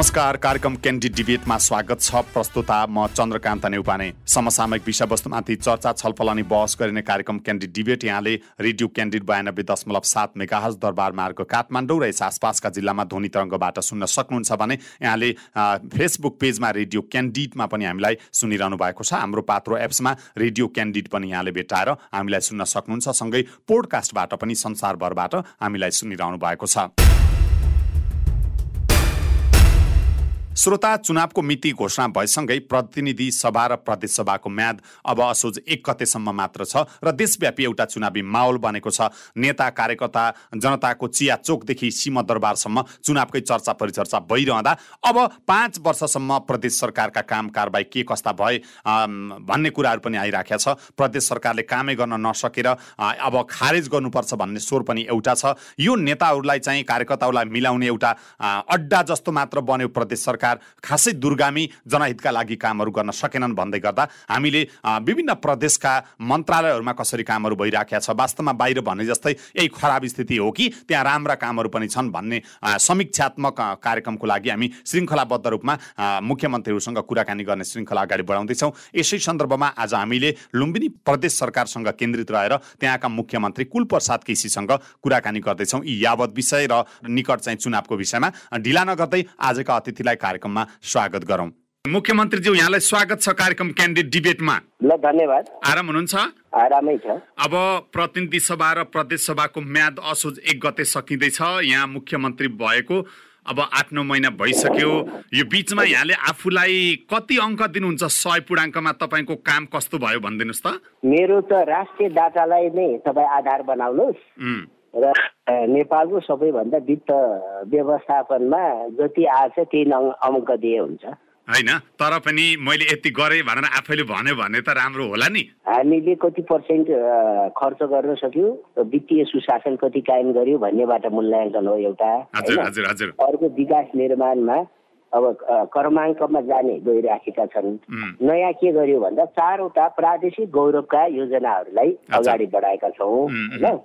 नमस्कार कार्यक्रम क्यान्डी डिबेटमा स्वागत छ। प्रस्तुता म चन्द्रकान्त नेउपाने। समसामयिक विषयवस्तुमाथि चर्चा छलफल अनि बहस गरिने कार्यक्रम क्यान्डी डिबेट यहाँले रेडियो क्यान्डिड बयानब्बे दशमलव सात मेगाहज दरबार मार्ग काठमाडौँ र यस आसपासका जिल्लामा ध्वनि तरङ्गबाट सुन्न सक्नुहुन्छ भने यहाँले फेसबुक पेजमा रेडियो क्यान्डिडमा पनि हामीलाई सुनिरहनु भएको छ। हाम्रो पात्रो एप्समा रेडियो क्यान्डिड पनि यहाँले भेटाएर हामीलाई सुन्न सक्नुहुन्छ। सँगै पोडकास्टबाट पनि संसारभरबाट हामीलाई सुनिरहनु भएको छ। श्रोता चुनावको मिति घोषणा भएसँगै प्रतिनिधि सभा र प्रदेशसभाको म्याद अब असोज एक गतेसम्म मात्र छ र देशव्यापी एउटा चुनावी माहौल बनेको छ। नेता कार्यकर्ता जनताको चिया चोकदेखि सिंहदरबारसम्म चुनावकै चर्चा परिचर्चा भइरहँदा अब पाँच वर्षसम्म प्रदेश सरकारका काम कारबाही के कस्ता भए भन्ने कुराहरू पनि आइराखेका छ। प्रदेश सरकारले कामै गर्न नसकेर अब खारेज गर्नुपर्छ भन्ने स्वर पनि एउटा छ। यो नेताहरूलाई चाहिँ कार्यकर्ताहरूलाई मिलाउने एउटा अड्डा जस्तो मात्र बन्यो प्रदेश सरकार। सरकार खासै दुर्गामी जनहितका लागि कामहरू गर्न सकेनन् भन्दै गर्दा हामीले विभिन्न प्रदेशका मन्त्रालयहरूमा कसरी कामहरू भइराखेका छ वास्तवमा बाहिर भने जस्तै यही खराब स्थिति हो कि त्यहाँ राम्रा कामहरू पनि छन् भन्ने समीक्षात्मक कार्यक्रमको लागि हामी श्रृङ्खलाबद्ध रूपमा मुख्यमन्त्रीहरूसँग कुराकानी गर्ने श्रृङ्खला अगाडि बढाउँदैछौँ। यसै सन्दर्भमा आज हामीले लुम्बिनी प्रदेश सरकारसँग केन्द्रित रहेर त्यहाँका मुख्यमन्त्री कुलप्रसाद केसीसँग कुराकानी गर्दैछौँ। यी यावत विषय र निकट चाहिँ चुनावको विषयमा। ढिला नगर्दै आजका अतिथिलाई कार्यक्रममा स्वागत गरौँ। मुख्यमन्त्रीज्यू यहाँलाई स्वागत छ कार्यक्रम क्यान्डिडेट डिबेटमा। ल धन्यवाद। आराम हुनुहुन्छ? आरामै छ। अब प्रतिनिधि सभा र प्रदेश सभाको म्याद असोज एक गते सकिँदैछ यहाँ मुख्यमन्त्री भएको। अब आठ नौ महिना भइसक्यो। यो बिचमा यहाँले आफूलाई कति अङ्क दिनुहुन्छ? सय पूर्णाङ्कमा तपाईँको काम कस्तो भयो भनिदिनुहोस् त। मेरो त राष्ट्रिय डाटालाई नै तपाईँ आधार बनाउनुहोस्। र नेपालको सबैभन्दा वित्त व्यवस्थापनमा जति आएछ त्यही अङ्क दिए हुन्छ। होइन? तर पनि मैले यति गरेँ भनेर आफैले भन्यो भने त राम्रो होला नि। हामीले कति पर्सेन्ट खर्च गर्न सक्यौँ वित्तीय सुशासन कति कायम गर्यो भन्नेबाट मूल्याङ्कन हो एउटा अर्को विकास निर्माणमा अब क्रमाङ्कमा जाने गइराखेका छन्। नयाँ के गर्यो भन्दा चारवटा प्रादेशिक गौरवका योजनाहरूलाई अगाडि बढाएका छौँ होइन?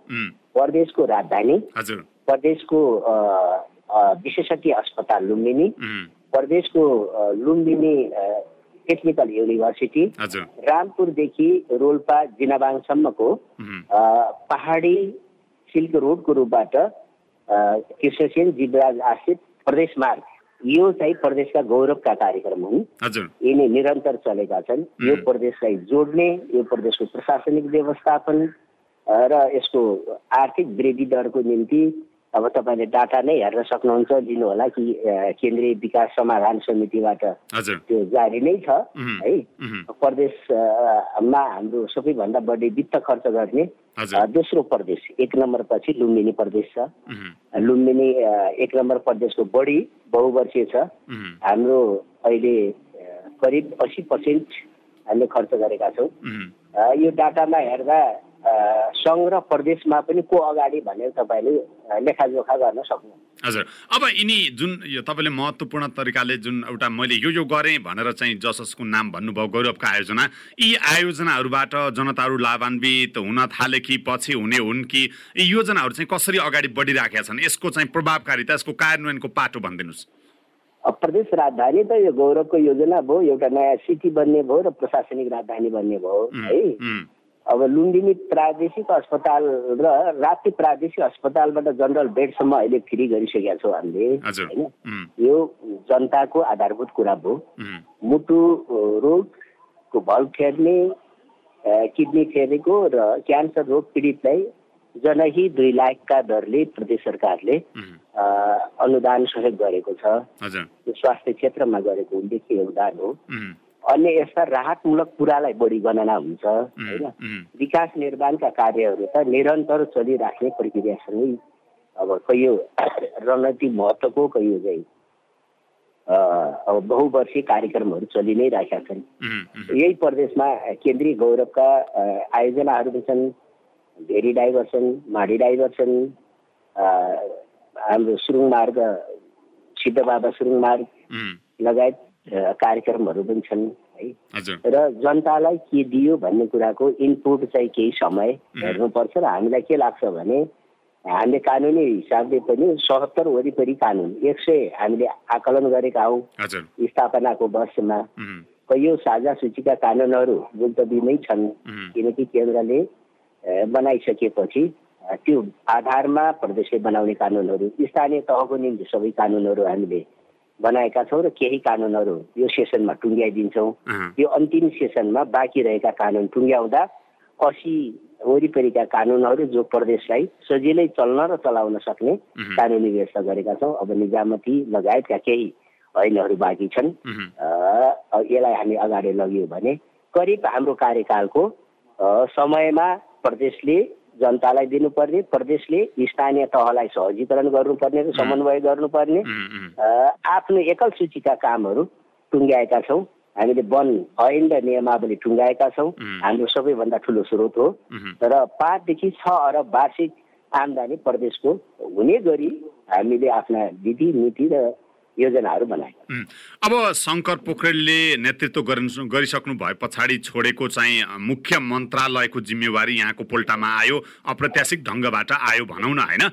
प्रदेशको राजधानी प्रदेशको विशेषज्ञ अस्पताल लुम्बिनी प्रदेशको लुम्बिनी टेक्निकल युनिभर्सिटी रामपुरदेखि रोल्पा जिनाबाङसम्मको पहाडी सिल्क रोडको रूपबाट कृष्णसेन जीवराज आश्रित प्रदेश मार्ग। यो चाहिँ प्रदेशका गौरवका कार्यक्रम हुन्। यिनी निरन्तर चलेका छन्। यो प्रदेशलाई जोड्ने यो प्रदेशको प्रशासनिक व्यवस्थापन र यसको आर्थिक वृद्धि दरको निम्ति अब तपाईँले डाटा नै हेर्न सक्नुहुन्छ लिनुहोला कि केन्द्रीय विकास समाधान समितिबाट त्यो जारी नै छ है। प्रदेशमा हाम्रो सबैभन्दा बढी वित्त खर्च गर्ने दोस्रो प्रदेश एक नम्बर पछि लुम्बिनी प्रदेश छ। लुम्बिनी एक नम्बर प्रदेशको बढी बहुवर्षीय छ। हाम्रो अहिले करिब अस्सी पर्सेन्ट हामीले खर्च गरेका छौँ। यो डाटामा हेर्दा सङ्घ र प्रदेशमा पनि को अगाडि भनेर तपाईँले लेखाजोखा गर्न सक्नु हजुर। अब यिनी जुन यो तपाईँले महत्त्वपूर्ण तरिकाले जुन एउटा मैले यो यो गरेँ भनेर चाहिँ जसको नाम भन्नुभयो गौरवका आयोजना यी आयोजनाहरूबाट जनताहरू लाभान्वित हुन थाले कि पछि हुने हुन् कि यी योजनाहरू चाहिँ कसरी अगाडि बढिराखेका छन्? यसको चाहिँ प्रभावकारिता यसको कार्यान्वयनको पाटो भनिदिनुहोस्। प्रदेश राजधानी त यो गौरवको योजना भयो एउटा नयाँ सिटी बन्ने भयो र प्रशासनिक राजधानी बन्ने भयो है? अब लुम्बिनी प्रादेशिक अस्पताल र राप्ती प्रादेशिक अस्पतालबाट जनरल बेडसम्म अहिले फ्री गरिसकेका छौँ हामीले होइन? यो जनताको आधारभूत कुरा भयो मुटु रोगको भल फेर्ने किडनी फेरेको र क्यान्सर रोग पीडितलाई जनही दुई लाखका दरले प्रदेश सरकारले अनुदान सहयोग गरेको छ। स्वास्थ्य क्षेत्रमा गरेको उल्लेख्य योगदान हो? अन्य यस्ता राहतमूलक कुरालाई बढी गणना हुन्छ होइन? विकास निर्माणका कार्यहरू त निरन्तर चलिराख्ने प्रक्रियासँगै अब कैयो रणनीति महत्त्वको कैयो चाहिँ अब बहुवर्षीय कार्यक्रमहरू चलि नै राखेका छन्। यही प्रदेशमा केन्द्रीय गौरवका आयोजनाहरू पनि छन् भेरी डाइभर्सन माडी डाइभर्सन हाम्रो सुरुङ मार्ग सिद्धबाबा सुरुङ मार्ग लगायत कार्यक्रमहरू पनि छन् है। र जनतालाई के दियो भन्ने कुराको इनपुट चाहिँ केही समय हेर्नुपर्छ र हामीलाई के लाग्छ भने हामीले कानुनी हिसाबले पनि सतहत्तर वरिपरि कानुन एक सय हामीले आकलन गरेका हौँ। स्थापनाको वर्षमा। कैयौँ साझा सूचीका कानुनहरू मुल्तबी छन्। किनकि केन्द्रले बनाइसकेपछि त्यो आधारमा प्रदेशले बनाउने कानुनहरू स्थानीय तहको निम्ति सबै कानुनहरू हामीले बनाएका छौँ र केही कानुनहरू यो सेसनमा टुङ्ग्याइदिन्छौँ। यो अन्तिम सेसनमा बाँकी रहेका कानुन टुङ्ग्याउँदा असी वरिपरिका कानुनहरू जो प्रदेशलाई सजिलै चल्न र चलाउन सक्ने कानुनी व्यवस्था गरेका छौँ। अब निजामती लगायतका केही ऐनहरू बाँकी छन्। यसलाई हामी अगाडि लग्यौँ भने करिब हाम्रो कार्यकालको समयमा प्रदेशले जनतालाई दिनुपर्ने प्रदेशले स्थानीय तहलाई सहजीकरण गर्नुपर्ने र समन्वय गर्नुपर्ने। आफ्नो एकल सूचीका कामहरू टुङ्ग्याएका छौँ। हामीले वन ऐन र नियमावली टुङ्गाएका छौँ। हाम्रो सबैभन्दा ठुलो स्रोत हो। र पाँचदेखि छ अरब वार्षिक आम्दानी प्रदेशको हुने गरी हामीले आफ्ना विधि नीति र योजनाहरू बनाए अब शङ्कर पोखरेलले नेतृत्व गरिसक्नु भए पछाडि छोडेको चाहिँ मुख्य मन्त्रालयको जिम्मेवारी यहाँको पोल्टामा आयो अप्रत्याशिक ढङ्गबाट आयो भनौँ न होइन?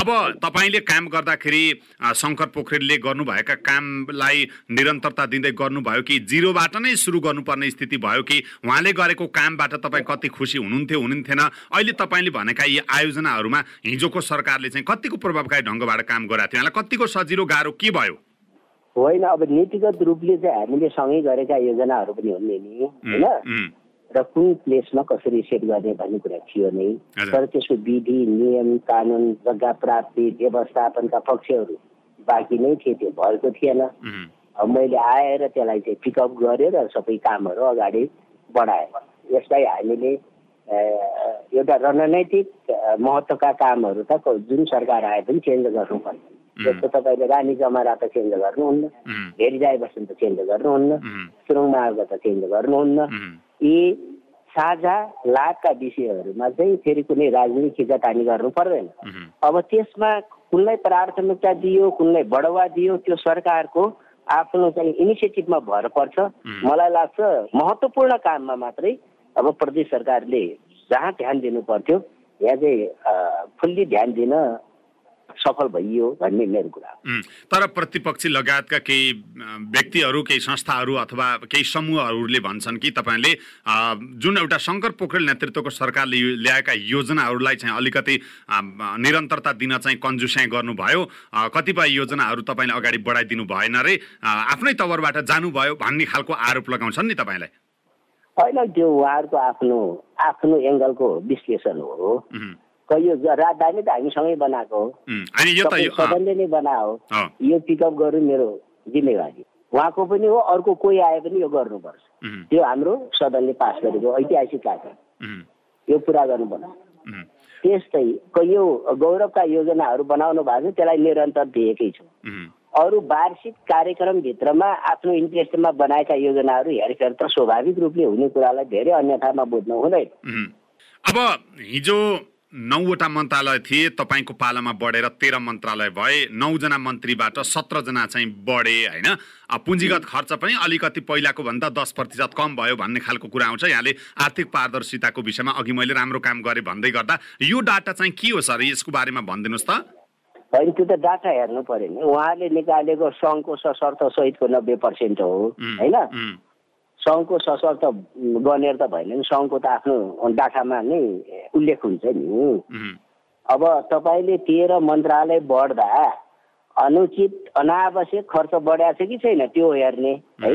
अब तपाईँले काम गर्दाखेरि शङ्कर पोखरेलले गर्नुभएका कामलाई निरन्तरता दिँदै गर्नुभयो कि जिरोबाट नै सुरु गर्नुपर्ने स्थिति भयो कि उहाँले गरेको कामबाट तपाईँ कति खुसी हुनुहुन्थ्यो हुनुहुन्थेन? अहिले तपाईँले भनेका यी आयोजनाहरूमा हिजोको सरकारले चाहिँ कतिको प्रभावकारी ढङ्गबाट काम गराएको थियो? यहाँलाई कतिको सजिलो गाह्रो के भयो? होइन अब नीतिगत रूपले चाहिँ हामीले सँगै गरेका योजनाहरू पनि हुने नि होइन? र कुन प्लेसमा कसरी सेट गर्ने भन्ने कुरा थियो नै। तर त्यसको विधि नियम कानुन जग्गा प्राप्ति व्यवस्थापनका पक्षहरू बाँकी नै थिए त्यो भएको थिएन। मैले आएर त्यसलाई चाहिँ पिकअप गरेँ र सबै कामहरू अगाडि बढाएँ। यसलाई हामीले एउटा रणनैतिक महत्त्वका कामहरू त जुन सरकार आए पनि चेन्ज गर्नुपर्छ जस्तो तपाईँले रानी जमारा त चेन्ज गर्नुहुन्न। भेरिजाई बस्नु त चेन्ज गर्नुहुन्न। सुरुङ मार्ग त चेन्ज गर्नुहुन्न। यी साझा लाभका विषयहरूमा चाहिँ फेरि कुनै राजनीतिक खिचातानी गर्नु पर्दैन। अब त्यसमा कुनलाई प्राथमिकता दियो कुनलाई बढावा दियो त्यो सरकारको आफ्नो चाहिँ इनिसिएटिभमा भर पर्छ। मलाई लाग्छ महत्त्वपूर्ण काममा मात्रै अब प्रदेश सरकारले जहाँ ध्यान दिनु पर्थ्यो यहाँ चाहिँ फुल्ली ध्यान दिन सफल भइयो भन्ने मेरो कुरा तर प्रतिपक्षी लगायतका केही व्यक्तिहरू केही संस्थाहरू अथवा केही समूहहरूले भन्छन् कि तपाईँले जुन एउटा शङ्कर पोखरेल नेतृत्वको सरकारले ल्याएका योजनाहरूलाई चाहिँ अलिकति निरन्तरता दिन चाहिँ कन्जुस्याइ गर्नुभयो। कतिपय योजनाहरू तपाईँले अगाडि बढाइदिनु भएन रे। आफ्नै तवरबाट जानुभयो भन्ने खालको आरोप लगाउँछन् नि तपाईँलाई? होइन त्यो उहाँहरूको आफ्नो आफ्नो एङ्गलको विश्लेषण हो। यो राजधानी त हामीसँगै बनाएको हो। सदनले नै बनायो यो पिकअप गर्नु मेरो जिम्मेवारी। उहाँको पनि हो अर्को कोही आए पनि यो गर्नुपर्छ। त्यो हाम्रो सदनले पास गरेको ऐतिहासिक कार्य यो पुरा गर्नुपर्छ। त्यस्तै कैयौँ गौरवका योजनाहरू बनाउनु भएको छ त्यसलाई निरन्तर दिएकै छु। अरू वार्षिक कार्यक्रमभित्रमा आफ्नो इन्ट्रेस्टमा बनाएका योजनाहरू हेरफेर त स्वाभाविक रूपले हुने कुरालाई धेरै अन्यथामा बुझ्नु हुँदैन। अब हिजो नौवटा मन्त्रालय थिए तपाईँको पालामा बढेर तेह्र मन्त्रालय भए नौजना मन्त्रीबाट सत्रजना चाहिँ बढे होइन? पुँजीगत खर्च पनि अलिकति पहिलाको भन्दा दस प्रतिशत कम भयो भन्ने खालको कुरा आउँछ। यहाँले आर्थिक पारदर्शिताको विषयमा अघि मैले राम्रो काम गरेँ भन्दै गर्दा यो डाटा चाहिँ के हो सर? यसको बारेमा भनिदिनुहोस् त। होइन त्यो त डाटा हेर्नु पऱ्यो नि। उहाँले निकालेको सङ्घको सशर्त सहितको नब्बे पर्सेन्ट हो होइन? सङ्घको सशर्त गनेर त भएन नि सङ्घको त आफ्नो डाटामा नै उल्लेख हुन्छ नि। अब तपाईँले तेह्र मन्त्रालय बढ्दा अनुचित अनावश्यक खर्च बढाएको छ कि छैन त्यो हेर्ने है?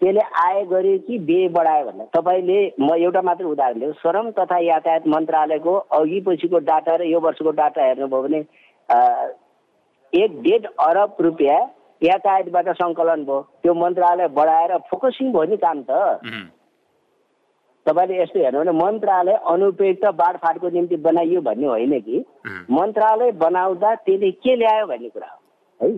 त्यसले आए गर्यो कि बे बढायो भन्दा? तपाईँले म एउटा मात्र उदाहरण दिएँ श्रम तथा यातायात मन्त्रालयको अघि पछिको डाटा र यो वर्षको डाटा हेर्नुभयो भने एक डेढ अरब रुपियाँ यातायातबाट सङ्कलन भयो। त्यो मन्त्रालय बढाएर फोकसिङ भयो नि काम त। तपाईँले यस्तो हेर्नु भने मन्त्रालय अनुपयुक्त बाँडफाँडको निम्ति बनाइयो भन्ने होइन कि। मन्त्रालय बनाउँदा त्यसले के ल्यायो भन्ने कुरा हो है?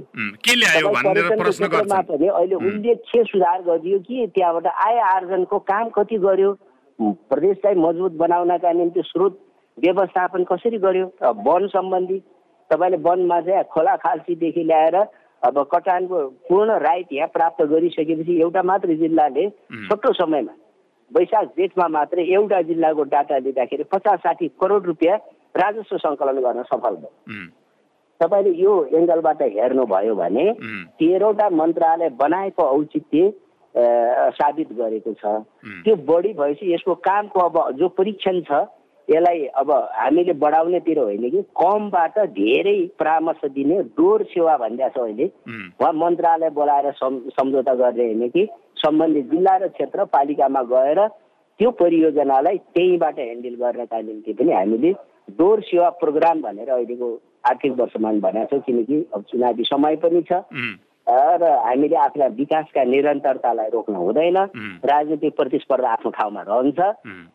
पनि अहिले उल्लेख्य सुधार गरियो कि त्यहाँबाट आय आर्जनको काम कति गर्यो? प्रदेशलाई मजबुत बनाउनका निम्ति स्रोत व्यवस्थापन कसरी गर्यो? वन सम्बन्धी तपाईँले वनमा चाहिँ खोला खाल्सीदेखि ल्याएर अब कटानको पूर्ण राइट यहाँ प्राप्त गरिसकेपछि एउटा मात्र जिल्लाले छोटो समयमा वैशाख जेठमा मात्रै एउटा जिल्लाको डाटा लिँदाखेरि पचास साठी करोड रुपियाँ राजस्व सङ्कलन गर्न सफल भयो। तपाईँले यो एङ्गलबाट हेर्नुभयो भने तेह्रवटा मन्त्रालय बनाएको औचित्य साबित गरेको छ। त्यो बढी भएपछि यसको कामको अब जो परीक्षण छ यसलाई अब हामीले बढाउनेतिर होइन कि कमबाट धेरै परामर्श दिने डोर सेवा भनिरहेको छ अहिले उहाँ मन्त्रालय बोलाएर सम्झौता गर्ने होइन कि सम्बन्धित जिल्ला र क्षेत्र पालिकामा गएर त्यो परियोजनालाई त्यहीँबाट ह्यान्डल गर्नका निम्ति पनि हामीले डोर सेवा प्रोग्राम भनेर अहिलेको आर्थिक वर्षमा भनेको छौँ किनकि अब चुनावी समय पनि छ। र हामीले आफूलाई विकासका निरन्तरतालाई रोक्न हुँदैन। राजनीतिक प्रतिस्पर्धा आफ्नो ठाउँमा रहन्छ।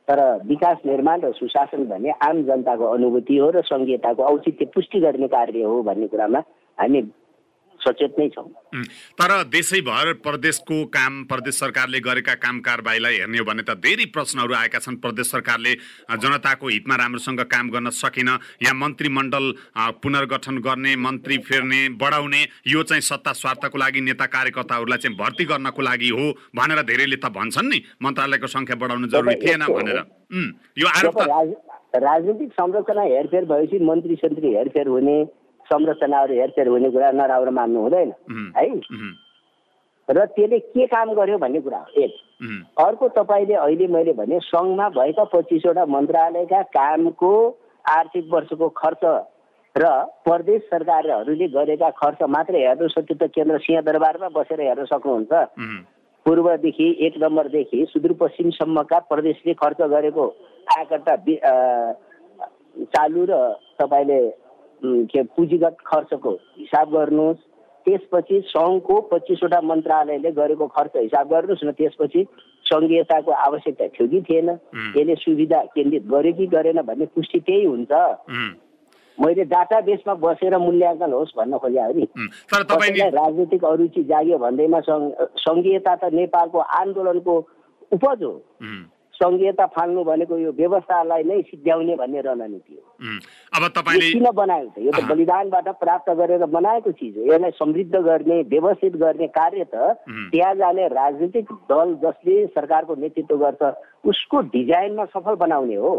तर विकास निर्माण र सुशासन भन्ने आम जनताको अनुभूति हो र सङ्घीयताको औचित्य पुष्टि गर्ने कार्य हो भन्ने कुरामा हामी सचेत नै छौँ। तर देशैभर प्रदेशको काम प्रदेश सरकारले गरेका काम कारबाहीलाई हेर्ने हो भने त धेरै प्रश्नहरू आएका छन्। प्रदेश सरकारले जनताको हितमा राम्रोसँग काम गर्न सकेन। यहाँ मन्त्रीमण्डल पुनर्गठन गर्ने मन्त्री फेर्ने बढाउने यो चाहिँ सत्ता स्वार्थको लागि नेता कार्यकर्ताहरूलाई चाहिँ भर्ती गर्नको लागि हो भनेर धेरैले त भन्छन् नि। मन्त्रालयको सङ्ख्या बढाउनु जरुरी थिएन भनेर। यो आरोप राजनीतिक संरचना हेरफेर भएपछि मन्त्री सन्त्री हेरफेर हुने संरचनाहरू हेरफेर हुने कुरा नराम्रो मान्नु हुँदैन है र त्यसले के काम गर्यो भन्ने कुरा हो एक अर्को तपाईँले अहिले मैले भने सङ्घमा भएका पच्चिसवटा मन्त्रालयका कामको आर्थिक वर्षको खर्च र प्रदेश सरकारहरूले गरेका खर्च मात्रै हेर्नु सक्यो त केन्द्र सिंहदरबारमा बसेर हेर्न सक्नुहुन्छ पूर्वदेखि एक नम्बरदेखि सुदूरपश्चिमसम्मका प्रदेशले खर्च गरेको आयकर्ता चालु र तपाईँले के पुँजीगत खर्चको हिसाब गर्नुहोस्। त्यसपछि सङ्घको पच्चिसवटा मन्त्रालयले गरेको खर्च हिसाब गर्नुहोस् न त्यसपछि सङ्घीयताको आवश्यकता थियो कि थिएन। यसले सुविधा केन्द्रित गर्यो कि गरेन भन्ने पुष्टि त्यही हुन्छ। मैले डाटा बेसमा बसेर मूल्याङ्कन होस् भन्न खोजेँ नि राजनीतिक अरुचि जाग्यो भन्दैमा सङ्घीयता त नेपालको आन्दोलनको उपज हो। सङ्घीयता फाल्नु भनेको यो व्यवस्थालाई नै सिद्ध्याउने भन्ने रणनीति हो। अब तपाईँले किन बनाएको छ? यो त बलिदानबाट प्राप्त गरेर बनाएको चिज हो। यसलाई समृद्ध गर्ने व्यवस्थित गर्ने कार्य त त्यहाँ जाने राजनीतिक दल जसले सरकारको नेतृत्व गर्छ उसको डिजाइनमा सफल बनाउने हो।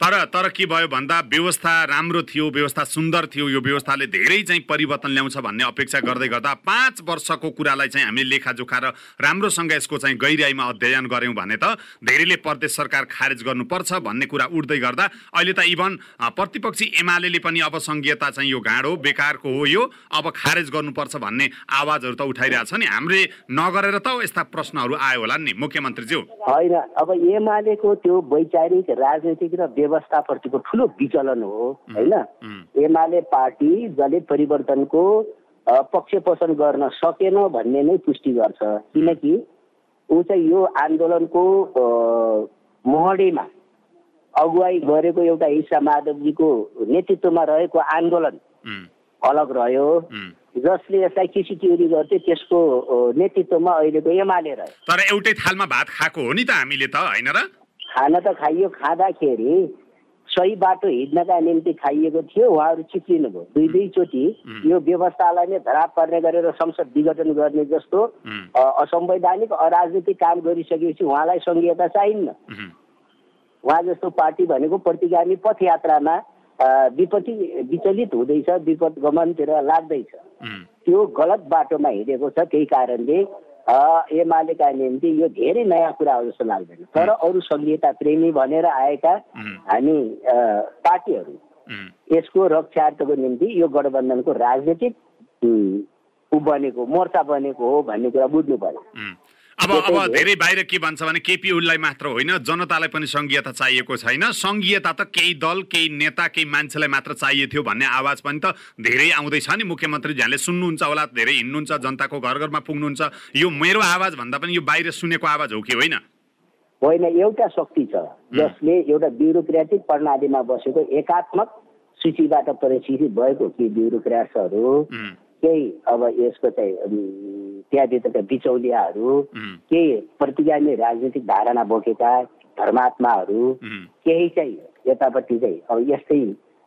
तर तर के भयो भन्दा व्यवस्था राम्रो थियो व्यवस्था सुन्दर थियो यो व्यवस्थाले धेरै चाहिँ परिवर्तन ल्याउँछ भन्ने अपेक्षा गर्दै गर्दा पाँच वर्षको कुरालाई चाहिँ हामीले लेखाजोखा र राम्रोसँग यसको चाहिँ गहिराइमा अध्ययन गऱ्यौँ भने त धेरैले प्रदेश सरकार खारेज गर्नुपर्छ भन्ने कुरा उठ्दै गर्दा अहिले त इभन प्रतिपक्षी एमाले पनि अब सङ्घीयता चाहिँ यो हो बेकारको हो यो अब खारेज गर्नुपर्छ भन्ने आवाजहरू त उठाइरहेछ नि। हामीले नगरेर त यस्ता प्रश्नहरू आयो होला नि मुख्यमन्त्रीज्यू। होइन अब एमालेको त्यो वैचारिक राजनीतिक र व्यवस्थाप्रतिको ठुलो विचलन हो होइन? एमाले पार्टी जसले परिवर्तनको पक्ष पोषण गर्न सकेन भन्ने नै पुष्टि गर्छ। किनकि ऊ चाहिँ यो आन्दोलनको मोहडीमा अगुवाई गरेको एउटा हिस्सा माधवजीको नेतृत्वमा रहेको आन्दोलन अलग रह्यो। जसले यसलाई किसी चिउरी गर्थे त्यसको नेतृत्वमा अहिलेको एमाले रह्यो। तर एउटै थालमा भात खाएको हो नि त हामीले त होइन र? खाना त खाइयो खाँदाखेरि सही बाटो हिँड्नका निम्ति खाइएको थियो उहाँहरू चिप्लिनु भयो दुई दुईचोटि यो व्यवस्थालाई नै धराप पर्ने गरेर संसद विघटन गर्ने जस्तो असंवैधानिक अराजनीतिक काम गरिसकेपछि उहाँलाई सङ्घीयता चाहिन्न। उहाँ जस्तो पार्टी भनेको प्रतिगामी पथयात्रामा विपत्ति विचलित हुँदैछ विपद गमनतिर लाग्दैछ। त्यो गलत बाटोमा हिँडेको छ त्यही कारणले एमालेका निम्ति यो धेरै नयाँ कुरा हो जस्तो लाग्दैन। तर अरू सङ्घीयता प्रेमी भनेर आएका हामी पार्टीहरू यसको रक्षार्थको निम्ति यो गठबन्धनको राजनीतिक ऊ बनेको मोर्चा बनेको हो भन्ने कुरा बुझ्नु पर्यो। अब अब धेरै बाहिर के भन्छ भने केपी ओलीलाई मात्र होइन जनतालाई पनि सङ्घीयता चाहिएको छैन। सङ्घीयता त केही दल केही नेता केही मान्छेलाई मात्र चाहिएको थियो भन्ने आवाज पनि त धेरै आउँदैछ नि मुख्यमन्त्री झ्याले सुन्नुहुन्छ होला धेरै हिँड्नुहुन्छ जनताको घर घरमा पुग्नुहुन्छ। यो मेरो आवाज भन्दा पनि यो बाहिर सुनेको आवाज हो कि होइन? होइन एउटा शक्ति छ जसले एउटा ब्युरोक्रेटिक प्रणालीमा बसेको एकात्मक सूचीबाट प्रशिक्षित भएको कि ब्युरोक्राट्सहरू केही अब यसको चाहिँ त्यहाँभित्रका बिचौलियाहरू केही प्रतिगामी राजनीतिक धारणा बोकेका धर्मात्माहरू केही चाहिँ यतापट्टि चाहिँ अब यस्तै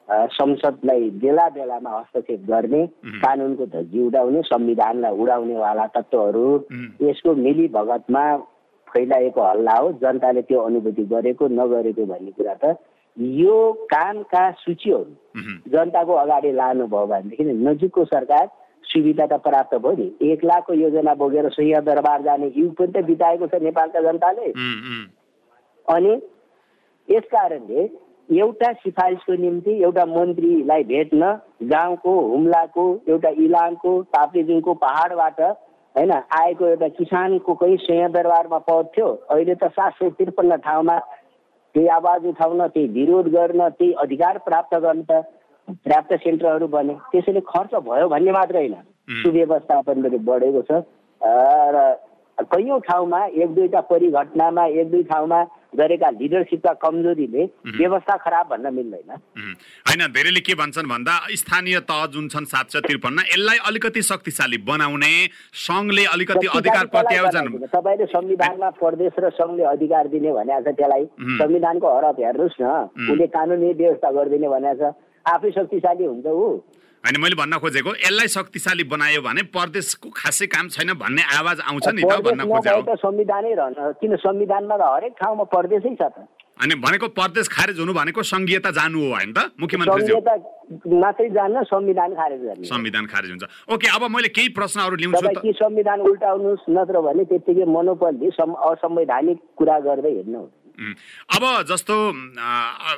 संसदलाई बेला बेलामा हस्तक्षेप गर्ने कानुनको धज्जी उडाउने संविधानलाई उडाउनेवाला तत्त्वहरू यसको मिली भगतमा फैलाएको हल्ला हो जनताले त्यो अनुभूति गरेको नगरेको भन्ने कुरा त यो कामका सूचीहरू जनताको अगाडि लानुभयो भनेदेखि नजिकको सरकार सुविधा त प्राप्त भयो नि। एक लाखको योजना बोकेर सिंह दरबार जाने युग पनि त बिताएको छ नेपालका जनताले। अनि यस कारणले एउटा सिफारिसको निम्ति एउटा मन्त्रीलाई भेट्न गाउँको हुम्लाको एउटा इलामको ताप्लेजुङको पहाडबाट होइन आएको एउटा किसानको कोही सिंहदरबारमा पर्थ्यो अहिले त सात सय त्रिपन्न ठाउँमा त्यही आवाज उठाउन त्यही विरोध गर्न त्यही अधिकार प्राप्त गर्न त प्राप्त सेन्टरहरू बने त्यसैले खर्च भयो भन्ने मात्र होइन। सुव्यवस्थापन पनि बढेको छ। र कैयौँ ठाउँमा एक दुईवटा परिघटनामा एक दुई ठाउँमा गरेका लिडरसिपका कमजोरीले व्यवस्था खराब भन्न मिल्दैन। होइन धेरैले के भन्छन् भन्दा स्थानीय तह जुन छन् सात सय त्रिपन्न यसलाई अलिकति शक्तिशाली बनाउने सङ्घले अलिकति अधिकार प्रत्यायोजन तपाईँले संविधानमा प्रदेश र सङ्घले अधिकार दिने भनेको छ त्यसलाई संविधानको हरप हेर्नुहोस् न। उसले कानुनी व्यवस्था गरिदिने भनेको छ। आफै शक्तिशाली हुन्छ ऊ। होइन मैले भन्न खोजेको यसलाई शक्तिशाली बनायो भने प्रदेशको खासै काम छैन भन्ने आवाज आउँछ नि त भन्न खोजेको संविधानै रहन किन संविधानमा त हरेक ठाउँमा प्रदेशै छ त। अनि भनेको प्रदेश खारेज हुनु भनेको सङ्घीयता जानु हो होइन त मुख्यमन्त्री मात्रै जान्न संविधान खारेज गर्ने। संविधान खारेज हुन्छ। ओके अब मैले केही प्रश्नहरू ल्याउँछु कि संविधान उल्टाउनुहोस् नत्र भने त्यत्तिकै मनोपल्ली असंवैधानिक कुरा गर्दै हिँड्नु अब जस्तो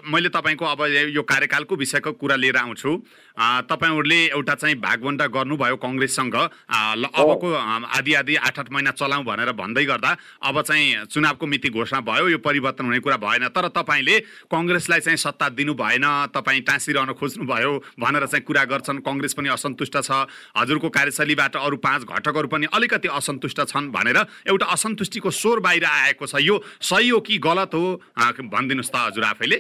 मैले तपाईँको अब यो कार्यकालको विषयको कुरा लिएर आउँछु। तपाईँहरूले एउटा चाहिँ भागवन्टा गर्नुभयो कङ्ग्रेससँग। अबको आदि आदि आठ आठ महिना चलाउँ भनेर भन्दै गर्दा अब चाहिँ चुनावको मिति घोषणा भयो यो परिवर्तन हुने कुरा भएन। तर तपाईँले कङ्ग्रेसलाई चाहिँ सत्ता दिनु भएन तपाईँ टाँसिरहन खोज्नुभयो भनेर चाहिँ कुरा गर्छन्। कङ्ग्रेस पनि असन्तुष्ट छ। हजुरको कार्यशैलीबाट अरू पाँच घटकहरू पनि अलिकति असन्तुष्ट छन् भनेर एउटा असन्तुष्टिको स्वर बाहिर आएको छ। यो सही हो कि गलत? हो भनिदिनुहोस् त हजुर आफैले।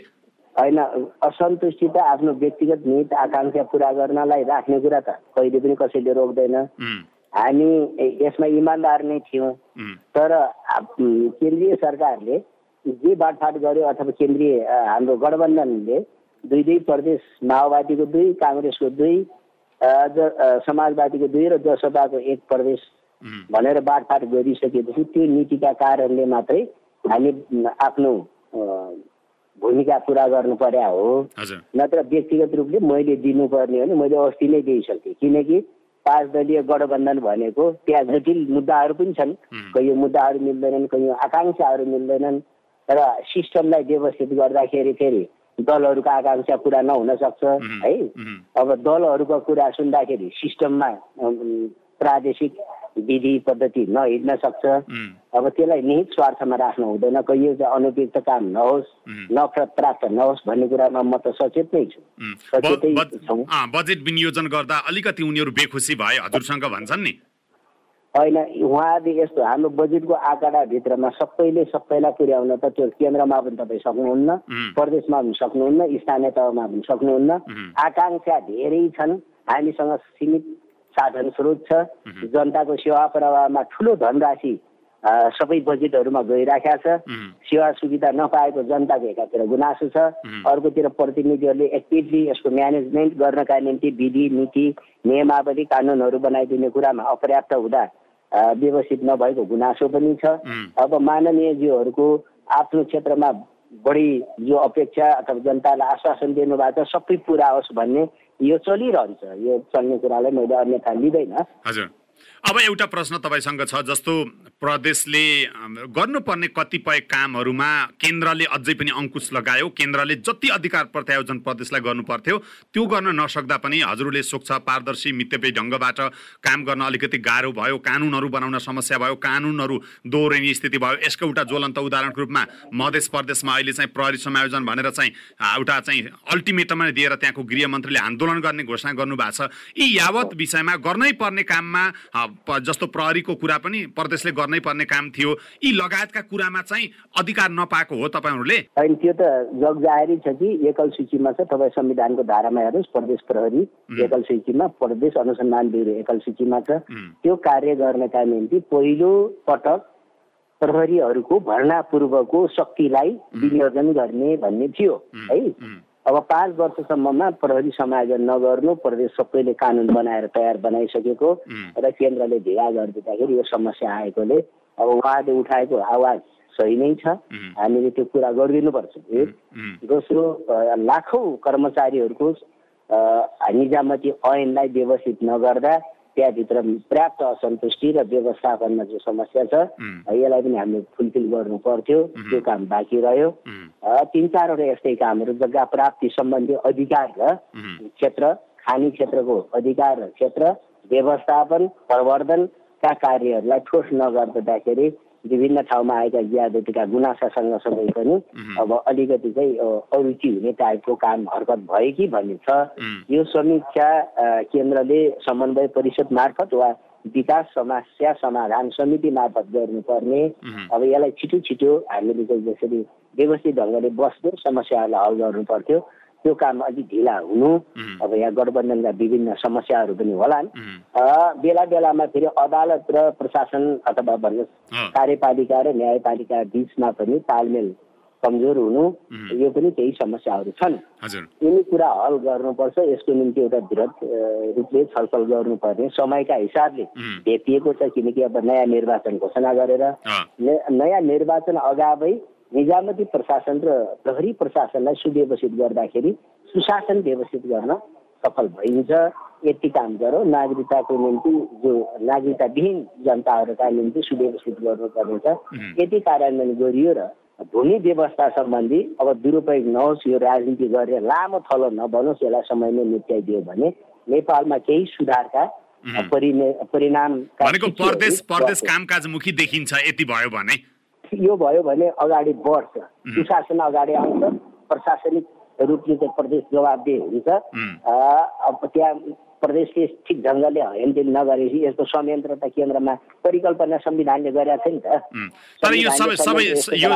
होइन असन्तुष्टि त आफ्नो व्यक्तिगत निहित आकाङ्क्षा पुरा गर्नलाई राख्ने कुरा त कहिले पनि कसैले रोक्दैन। हामी यसमा इमान्दार नै थियौँ। तर केन्द्रीय सरकारले जे बाँडफाट गर्यो अथवा केन्द्रीय हाम्रो गठबन्धनले दुई दुई प्रदेश माओवादीको दुई काङ्ग्रेसको दुई समाजवादीको दुई र जसपाको एक प्रदेश भनेर बाँडफाट गरिसकेपछि त्यो नीतिका कारणले मात्रै हामी आफ्नो भूमिका पुरा गर्नु पर्या हो। नत्र व्यक्तिगत रूपले मैले दिनुपर्ने हो भने मैले अस्ति नै दिइसकेँ किनकि पाँच दलीय गठबन्धन भनेको त्यहाँ जटिल मुद्दाहरू पनि छन्। कयौँ मुद्दाहरू मिल्दैनन् कयौँ आकाङ्क्षाहरू मिल्दैनन्। र सिस्टमलाई व्यवस्थित गर्दाखेरि फेरि दलहरूको आकाङ्क्षा पुरा नहुन सक्छ है? अब दलहरूको कुरा सुन्दाखेरि सिस्टममा प्रादेशिक विधि पद्धति नहिँड्न सक्छ। अब त्यसलाई निहित स्वार्थमा राख्नु हुँदैन। कहिले चाहिँ अनुपयुक्त काम नहोस् नफरत प्राप्त नहोस् भन्ने कुरामा म त सचेत नै छु। बजेट विनियोजन गर्दा अलिकति उनीहरू बेखुसी भए हजुरसँग भन्छन् नि। होइन उहाँले यस्तो हाम्रो बजेटको आँकडाभित्रमा सबैले सबैलाई पुर्याउन त त्यो केन्द्रमा पनि तपाईँ सक्नुहुन्न प्रदेशमा पनि सक्नुहुन्न स्थानीय तहमा पनि सक्नुहुन्न। आकाङ्क्षा धेरै छन्। हामीसँग सीमित साधन स्रोत छ। जनताको सेवा प्रवाहमा ठुलो धनराशि सबै बजेटहरूमा गइराखेका छ। सेवा सुविधा नपाएको जनताको एकातिर गुनासो छ। अर्कोतिर प्रतिनिधिहरूले एक्टिभली यसको म्यानेजमेन्ट गर्नका निम्ति विधि नीति नियमावली कानुनहरू बनाइदिने कुरामा अपर्याप्त हुँदा व्यवस्थित नभएको गुनासो पनि छ। अब माननीयज्यूहरूको आफ्नो क्षेत्रमा बढी जो अपेक्षा अथवा जनतालाई आश्वासन दिनुभएको छ सबै पुरा होस् भन्ने यो चलिरहन्छ। यो चल्ने कुरालाई मैले अन्यथा लिँदैन हजुर। अब एउटा प्रश्न तपाईँसँग छ जस्तो प्रदेशले गर्नुपर्ने कतिपय कामहरूमा केन्द्रले अझै पनि अङ्कुश लगायो। केन्द्रले जति अधिकार प्रत्यायोजन प्रदेशलाई गर्नु पर्थ्यो त्यो गर्न नसक्दा पनि हजुरले सोच्छ पारदर्शी मित्यपे ढङ्गबाट काम गर्न अलिकति गाह्रो भयो कानुनहरू बनाउन समस्या भयो कानुनहरू दोहोरिने स्थिति भयो। यसको एउटा ज्वलन्त उदाहरणको रूपमा मधेस प्रदेशमा अहिले चाहिँ प्रहरी समायोजन भनेर चाहिँ एउटा चाहिँ अल्टिमेटमै दिएर त्यहाँको गृहमन्त्रीले आन्दोलन गर्ने घोषणा गर्नुभएको छ। यी यावत विषयमा गर्नै पर्ने काममा जस्तो प्रहरीको कुरा पनि प्रदेशले पर्ने काम थियो। यी लगायतका कुरामा चाहिँ अधिकार नपाएको हो तपाईँहरूले? होइन त्यो त जगजाहेरी छ कि एकल सूचीमा छ तपाईँ संविधानको धारामा हेर्नुहोस् प्रदेश प्रहरी एकल सूचीमा प्रदेश अनुसन्धान ब्युरो एकल सूचीमा छ। त्यो कार्य गर्नका निम्ति पहिलो पटक प्रहरीहरूको भर्ना पूर्वको शक्तिलाई विनियोजन गर्ने भन्ने थियो है? अब पाँच वर्षसम्ममा प्रहरी समायोजन नगर्नु प्रदेश सबैले कानुन बनाएर तयार बनाइसकेको र केन्द्रले ढिला गरिदिँदाखेरि यो समस्या आएकोले अब उहाँले उठाएको आवाज सही नै छ। हामीले त्यो कुरा गरिदिनुपर्छ। एक दोस्रो लाखौँ कर्मचारीहरूको निजामती ऐनलाई व्यवस्थित नगर्दा त्यहाँभित्र पर्याप्त असन्तुष्टि र व्यवस्थापनमा जो समस्या छ यसलाई पनि हामीले फुलफिल गर्नु पर्थ्यो। त्यो काम बाँकी रह्यो। तिन चारवटा यस्तै कामहरू जग्गा प्राप्ति सम्बन्धी अधिकार र क्षेत्र खानी क्षेत्रको अधिकार र क्षेत्र व्यवस्थापन प्रवर्धनका कार्यहरूलाई ठोस नगर्दाखेरि विभिन्न ठाउँमा आएका ज्यादतीका गुनासा सँगसँगै पनि अब अलिकति चाहिँ अरुचि हुने टाइपको काम हरकत भयो कि भन्ने छ। यो समीक्षा केन्द्रले समन्वय परिषद मार्फत वा विकास समस्या समाधान समिति मार्फत गर्नुपर्ने। अब यसलाई छिटो छिटो हामीले चाहिँ जसरी व्यवस्थित ढङ्गले बस्ने समस्याहरूलाई हल गर्नु पर्थ्यो त्यो काम अलिक ढिला हुनु। अब यहाँ गठबन्धनका विभिन्न समस्याहरू पनि होलान्। बेला बेलामा फेरि अदालत र प्रशासन अथवा भन्नुहोस् कार्यपालिका र न्यायपालिका बिचमा पनि तालमेल कमजोर हुनु यो पनि केही समस्याहरू छन्। यिनी कुरा हल गर्नुपर्छ यसको निम्ति एउटा वृहत रूपले छलफल गर्नुपर्ने समयका हिसाबले भेटिएको छ किनकि अब नयाँ निर्वाचन घोषणा गरेर नयाँ निर्वाचन अगावै निजामती प्रशासन र प्रहरी प्रशासनलाई सुव्यवस्थित गर्दाखेरि सुशासन व्यवस्थित गर्न सफल भइन्छ। यति काम गरौँ। नागरिकताको निम्ति जो नागरिकताविहीन जनताहरूका निम्ति सुव्यवस्थित गर्नुपर्ने छ यति कार्यान्वयन गरियो र भूमि व्यवस्था सम्बन्धी अब दुरुपयोग नहोस् यो राजनीति गरेर लामो थलो नबनोस् यसलाई समयमै निप्ट्याइदियो भने नेपालमा केही सुधारका परिणाम प्रदेश प्रदेश कामकाजमुखी देखिन्छ यति भयो भने। यो भयो भने अगाडि बढ्छ। सुशासन अगाडि आउँछ प्रशासनिक रूपले चाहिँ प्रदेश जवाबदेही हुन्छ। अब त्यहाँ प्रदेशले ठिक ढङ्गले हेलदेन नगरेपछि यसको संयन्त्र त केन्द्रमा परिकल्पना संविधानले गरेका छ नि त। तर यो सबै सबै यो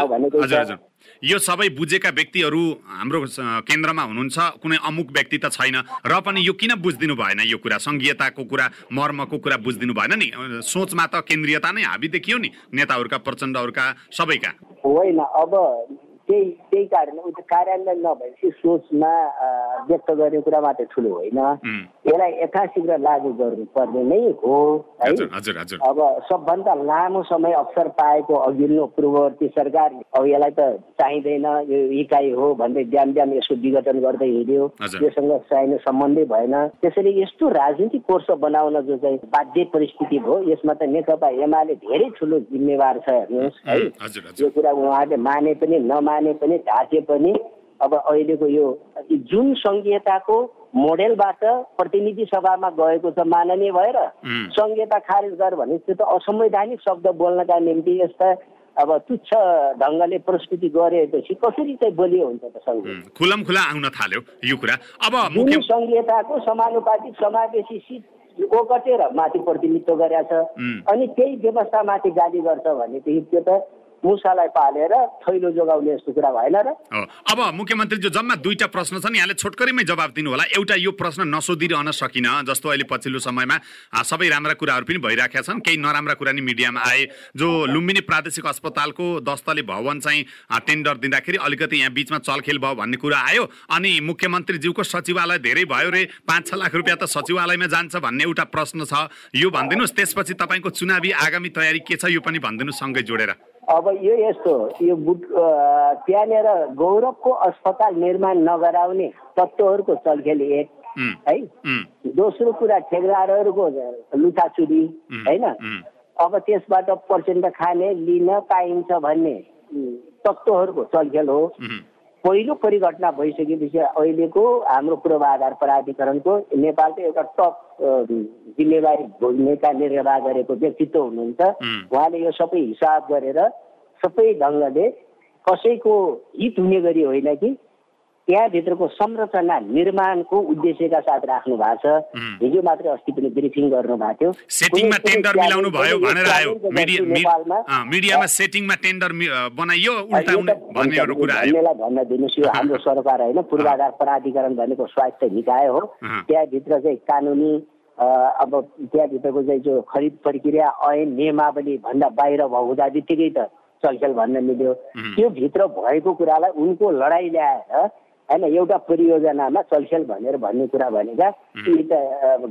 यो सबै बुझेका व्यक्तिहरू हाम्रो केन्द्रमा हुनुहुन्छ कुनै अमुक व्यक्ति त छैन। र पनि यो किन बुझिदिनु भएन यो कुरा? सङ्घीयताको कुरा मर्मको कुरा बुझिदिनु भएन नि। सोचमा त केन्द्रीयता नै हाबी देखियो नि नेताहरूका प्रचण्डहरूका सबैका। होइन अब त्यही त्यही कारण उयो कार्यान्वयन नभएपछि सोचमा व्यक्त गर्ने कुरा मात्रै ठुलो होइन। यसलाई यथाशीघ्र लागू गर्नुपर्ने नै हो है। अब सबभन्दा लामो समय अवसर पाएको अघिल्लो पूर्ववर्ती सरकार अब यसलाई त चाहिँदैन यो इकाइ हो भन्दै बिहान बिहान यसको विघटन गर्दै हिँड्यो। योसँग चाहिने सम्बन्धै भएन। त्यसरी यस्तो राजनीतिक कोर्स बनाउन जो चाहिँ बाध्य परिस्थिति भयो यसमा त नेकपा एमाले धेरै ठुलो जिम्मेवार छ हेर्नुहोस् है। यो कुरा उहाँले माने पनि नमाने माने पनि ढाके पनि अब अहिलेको यो जुन सङ्घीयताको मोडेलबाट प्रतिनिधि सभामा गएको छ माननीय भएर सङ्घीयता खारेज गर भने त्यो त असंवैधानिक शब्द बोल्नका निम्ति यस्ता अब तुच्छ ढङ्गले प्रस्तुति गरेपछि कसरी चाहिँ बलियो हुन्छ त सङ्घ? खुलम खुला आउन थाल्यो यो कुरा। अब सङ्घीयताको समानुपातिक समावेशी सिट ओगटेर माथि प्रतिनिधित्व गरेका छ अनि त्यही व्यवस्थामाथि गाली गर्छ भनेदेखि त्यो त मुसालाई पालेर थैलो जोगाउने जस्तो कुरा भएन र। अब मुख्यमन्त्रीज्यू जम्मा दुईटा प्रश्न छन्। यहाँले छोटकरीमै जवाब दिनु होला एउटा यो प्रश्न नसोधिरहन सकिन जस्तो अहिले पछिल्लो समयमा सबै राम्रा कुराहरू पनि भइरहेका छन्। केही नराम्रा कुरा नि मिडियामा आए। जो लुम्बिनी प्रादेशिक अस्पतालको दस्तले भवन चाहिँ टेन्डर दिँदाखेरि अलिकति यहाँ बिचमा चलखेल भयो भन्ने कुरा आयो। अनि मुख्यमन्त्रीज्यूको सचिवालय धेरै भयो रे। पाँच छ लाख रुपियाँ त सचिवालयमा जान्छ भन्ने एउटा प्रश्न छ। यो भनिदिनुहोस्। त्यसपछि तपाईँको चुनावी आगामी तयारी के छ यो पनि भनिदिनु सँगै जोडेर। अब यो यस्तो यो बुट त्यहाँनिर गौरवको अस्पताल निर्माण नगराउने तत्त्वहरूको चलखेल एक है? दोस्रो कुरा ठेकदारहरूको लुटाचुरी होइन? अब त्यसबाट पर्सेन्ट खाने लिन पाइन्छ भन्ने तत्त्वहरूको चलखेल हो। पहिलो परिघटना भइसकेपछि अहिलेको हाम्रो पूर्वाधार प्राधिकरणको नेपालको एउटा टप जिम्मेवारी भोग्नेका निर्वाह गरेको व्यक्तित्व हुनुहुन्छ। उहाँले यो सबै हिसाब गरेर सबै ढङ्गले कसैको हित हुने गरी होइन कि त्यहाँभित्रको संरचना निर्माणको उद्देश्यका साथ राख्नु भएको छ। हिजो मात्रै अस्ति पनि ब्रिफिङ गर्नु भएको थियो भन्न दिनुहोस् यो हाम्रो सरकार होइन पूर्वाधार प्राधिकरण भनेको स्वास्थ्य निकाय हो। त्यहाँभित्र चाहिँ कानुनी अब त्यहाँभित्रको चाहिँ जो खरिद प्रक्रिया ऐन नियमावली भन्दा बाहिर हुँदा बित्तिकै त चलखेल भन्न मिल्यो। त्यो भित्र भएको कुरालाई उनको लडाइँ ल्याएर होइन एउटा परियोजनामा चलखेल भनेर भन्ने कुरा भनेका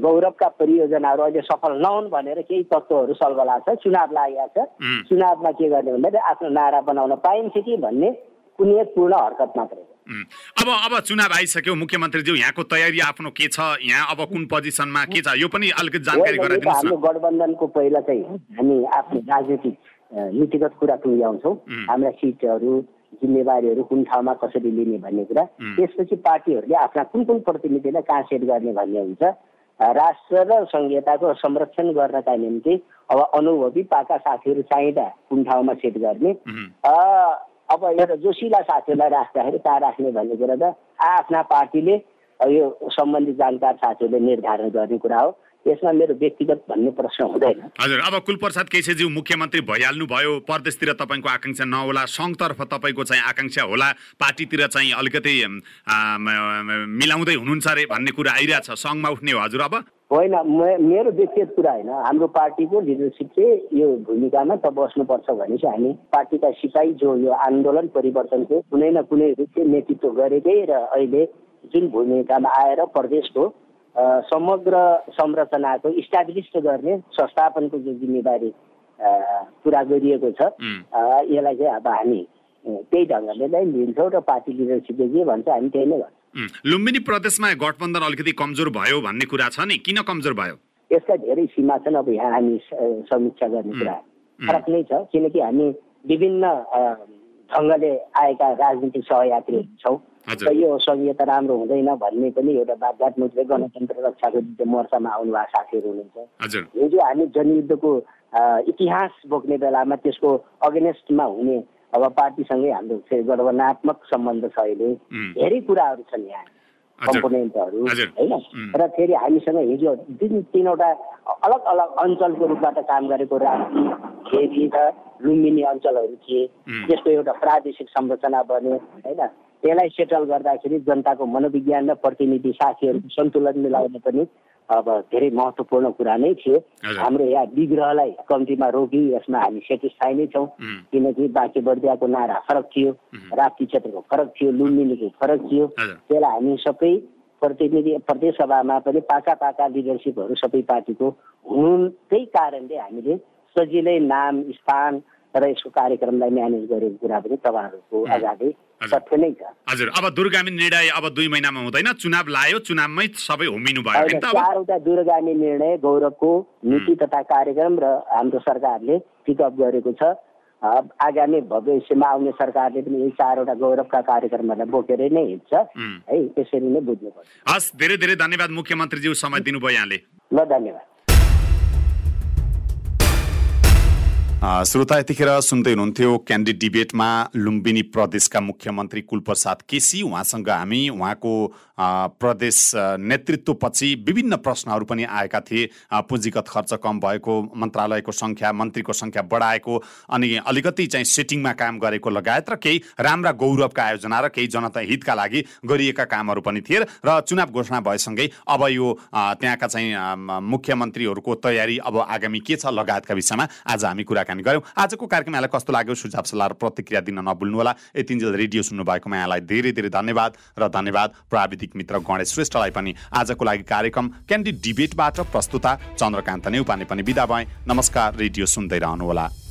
गौरवका परियोजनाहरू अहिले सफल नहुन् भनेर केही तत्त्वहरू सल्कला छ चुनाव लागेको छ। चुनावमा के गर्ने भन्दाखेरि आफ्नो नारा बनाउन पाइन्छ कि भन्ने कुनै पूर्ण हरकत मात्रै अब अब चुनाव आइसक्यो मुख्यमन्त्रीज्यू यहाँको तयारी आफ्नो के छ? यहाँ अब कुन पोजिसनमा के छ? यो पनि अलिकति जानकारी गराइदिनुहोस् हाम्रो गठबन्धनको पहिला चाहिँ हामी आफ्नो राजनीतिक नीतिगत कुरा टुङ्ग्याउँछौँ हाम्रा सिटहरू जिम्मेवारीहरू कुन ठाउँमा कसरी लिने भन्ने कुरा। त्यसपछि पार्टीहरूले आफ्ना कुन कुन प्रतिनिधिलाई कहाँ सेट गर्ने भन्ने हुन्छ। राष्ट्र र संहिताको संरक्षण गर्नका निम्ति अब अनुभवी पाका साथीहरू चाहिँदा कुन ठाउँमा सेट गर्ने। अब एउटा जोसिला साथीहरूलाई राख्दाखेरि कहाँ राख्ने भन्ने कुरा त आफ्ना पार्टीले यो सम्बन्धित जानकार साथीहरूले निर्धारण गर्ने कुरा हो। यसमा मेरो व्यक्तिगत भन्ने प्रश्न हुँदैन। हजुर अब कुलप्रसाद केसीज्यू मुख्यमन्त्री भइहाल्नु भयो परदेशतिर तपाईँको आकाङ्क्षा नहोला सङ्घतर्फ तपाईँको चाहिँ आकाङ्क्षा होला। पार्टीतिर चाहिँ अलिकति मिलाउँदै हुनुहुन्छ अरे भन्ने कुरा आइरहेछ। सङ्घमा उठ्ने हो हजुर अब? होइन मेरो व्यक्तिगत कुरा होइन। हाम्रो पार्टीको लिडरसिपले यो भूमिकामा त बस्नुपर्छ भने चाहिँ हामी पार्टीका सिपाही जो यो आन्दोलन परिवर्तनको कुनै न कुनै रूपले नेतृत्व गरेकै र अहिले जुन भूमिकामा आएर प्रदेशको समग्र संरचनाको इस्टाब्लिस गर्ने संस्थापनको जो जिम्मेवारी पुरा गरिएको छ यसलाई चाहिँ अब हामी त्यही ढङ्गले नै लिन्छौँ र पार्टी लिडरसिपले जे भन्छ हामी त्यही नै गर्छौँ। लुम्बिनी प्रदेशमा गठबन्धन अलिकति कमजोर भयो भन्ने कुरा छ नि? किन कमजोर भयो? यसका धेरै सीमा छन् अब यहाँ हामी समीक्षा गर्ने कुरा फरक नै छ किनकि हामी विभिन्न ढङ्गले आएका राजनीतिक सहयात्री छौँ। र यो संहिता राम्रो हुँदैन भन्ने पनि एउटा बाध्यात्मक गणतन्त्र रक्षाको मोर्चामा आउनुभएको साथीहरू हुनुहुन्छ। हिजो हामी जनयुद्धको इतिहास बोक्ने बेलामा त्यसको अगेनेस्टमा हुने अब पार्टीसँगै हाम्रो गठबन्धनात्मक सम्बन्ध छ अहिले। धेरै कुराहरू छन् यहाँ। कम्पोनेन्टहरू होइन? र फेरि हामीसँग हिजो जुन तिनवटा अलग अलग अञ्चलको रूपबाट काम गरेको राप्ती खेरी र लुम्बिनी अञ्चलहरू थिए। त्यसको एउटा प्रादेशिक संरचना बन्यो होइन? त्यसलाई सेटल गर्दाखेरि जनताको मनोविज्ञान र प्रतिनिधि साथीहरूको सन्तुलन मिलाउने पनि अब धेरै महत्त्वपूर्ण कुरा नै थियो। हाम्रो यहाँ विग्रहलाई कम्तीमा रोकी यसमा हामी सेटिस्फाई नै छौँ। किनकि बाँकी बर्दियाको नारा फरक थियो राप्ती क्षेत्रको फरक थियो लुम्बिनीको फरक थियो। त्यसलाई हामी सबै प्रतिनिधि प्रदेश सभामा पनि पाका पाका लिडरसिपहरू सबै पार्टीको हुनुकै कारणले हामीले सजिलै नाम स्थान र यसको कार्यक्रमलाई म्यानेज गरेको कुरा पनि तपाईँहरूको अगाडि तथ्य नै छ। हजुर अब दुर्गामी निर्णय अब दुई महिनामा हुँदैन चुनाव लायो चुनावमै सबै होमिनु भयो चारवटा दूरगामी निर्णय गौरवको नीति तथा कार्यक्रम र हाम्रो सरकारले पिकअप गरेको छ। आगामी भविष्यमा आउने सरकारले पनि यही चारवटा गौरवका कार्यक्रमहरूलाई बोकेर नै हिँड्छ। है त्यसरी नै बुझ्नुपर्छ। हस् धेरै धेरै धन्यवाद मुख्यमन्त्रीज्यू समय दिनुभयो यहाँले। ल धन्यवाद। श्रोता यतिखेर सुन्दै हुनुहुन्थ्यो क्यान्डिड डिबेटमा लुम्बिनी प्रदेशका मुख्यमन्त्री कुलप्रसाद केसी। उहाँसँग हामी उहाँको प्रदेश नेतृत्वपछि विभिन्न प्रश्नहरू पनि आएका थिए। पुँजीगत खर्च कम भएको मन्त्रालयको सङ्ख्या मन्त्रीको सङ्ख्या बढाएको अनि अलिकति चाहिँ सेटिङमा काम गरेको लगायत र केही राम्रा गौरवका आयोजना र केही जनता हितका लागि गरिएका कामहरू पनि थिए। र चुनाव घोषणा भएसँगै अब यो त्यहाँका चाहिँ मुख्यमन्त्रीहरूको तयारी अब आगामी के छ लगायतका विषयमा आज हामी कुराकानी गऱ्यौँ। आजको कार्यक्रम यहाँलाई कस्तो लाग्यो? सुझाव सल्लाह र प्रतिक्रिया दिन नभुल्नुहोला। यतिन्जेल रेडियो सुन्नुभएकोमा यहाँलाई धेरै धेरै धन्यवाद र धन्यवाद। प्राविधिक मित्र गणेश श्रेष्ठलाई पनि आजको लागि कार्यक्रम क्यान्डी डिबेटबाट प्रस्तुता चन्द्रकान्त नेउपाने पनि विदा भए। नमस्कार रेडियो सुन्दै रहनुहोला।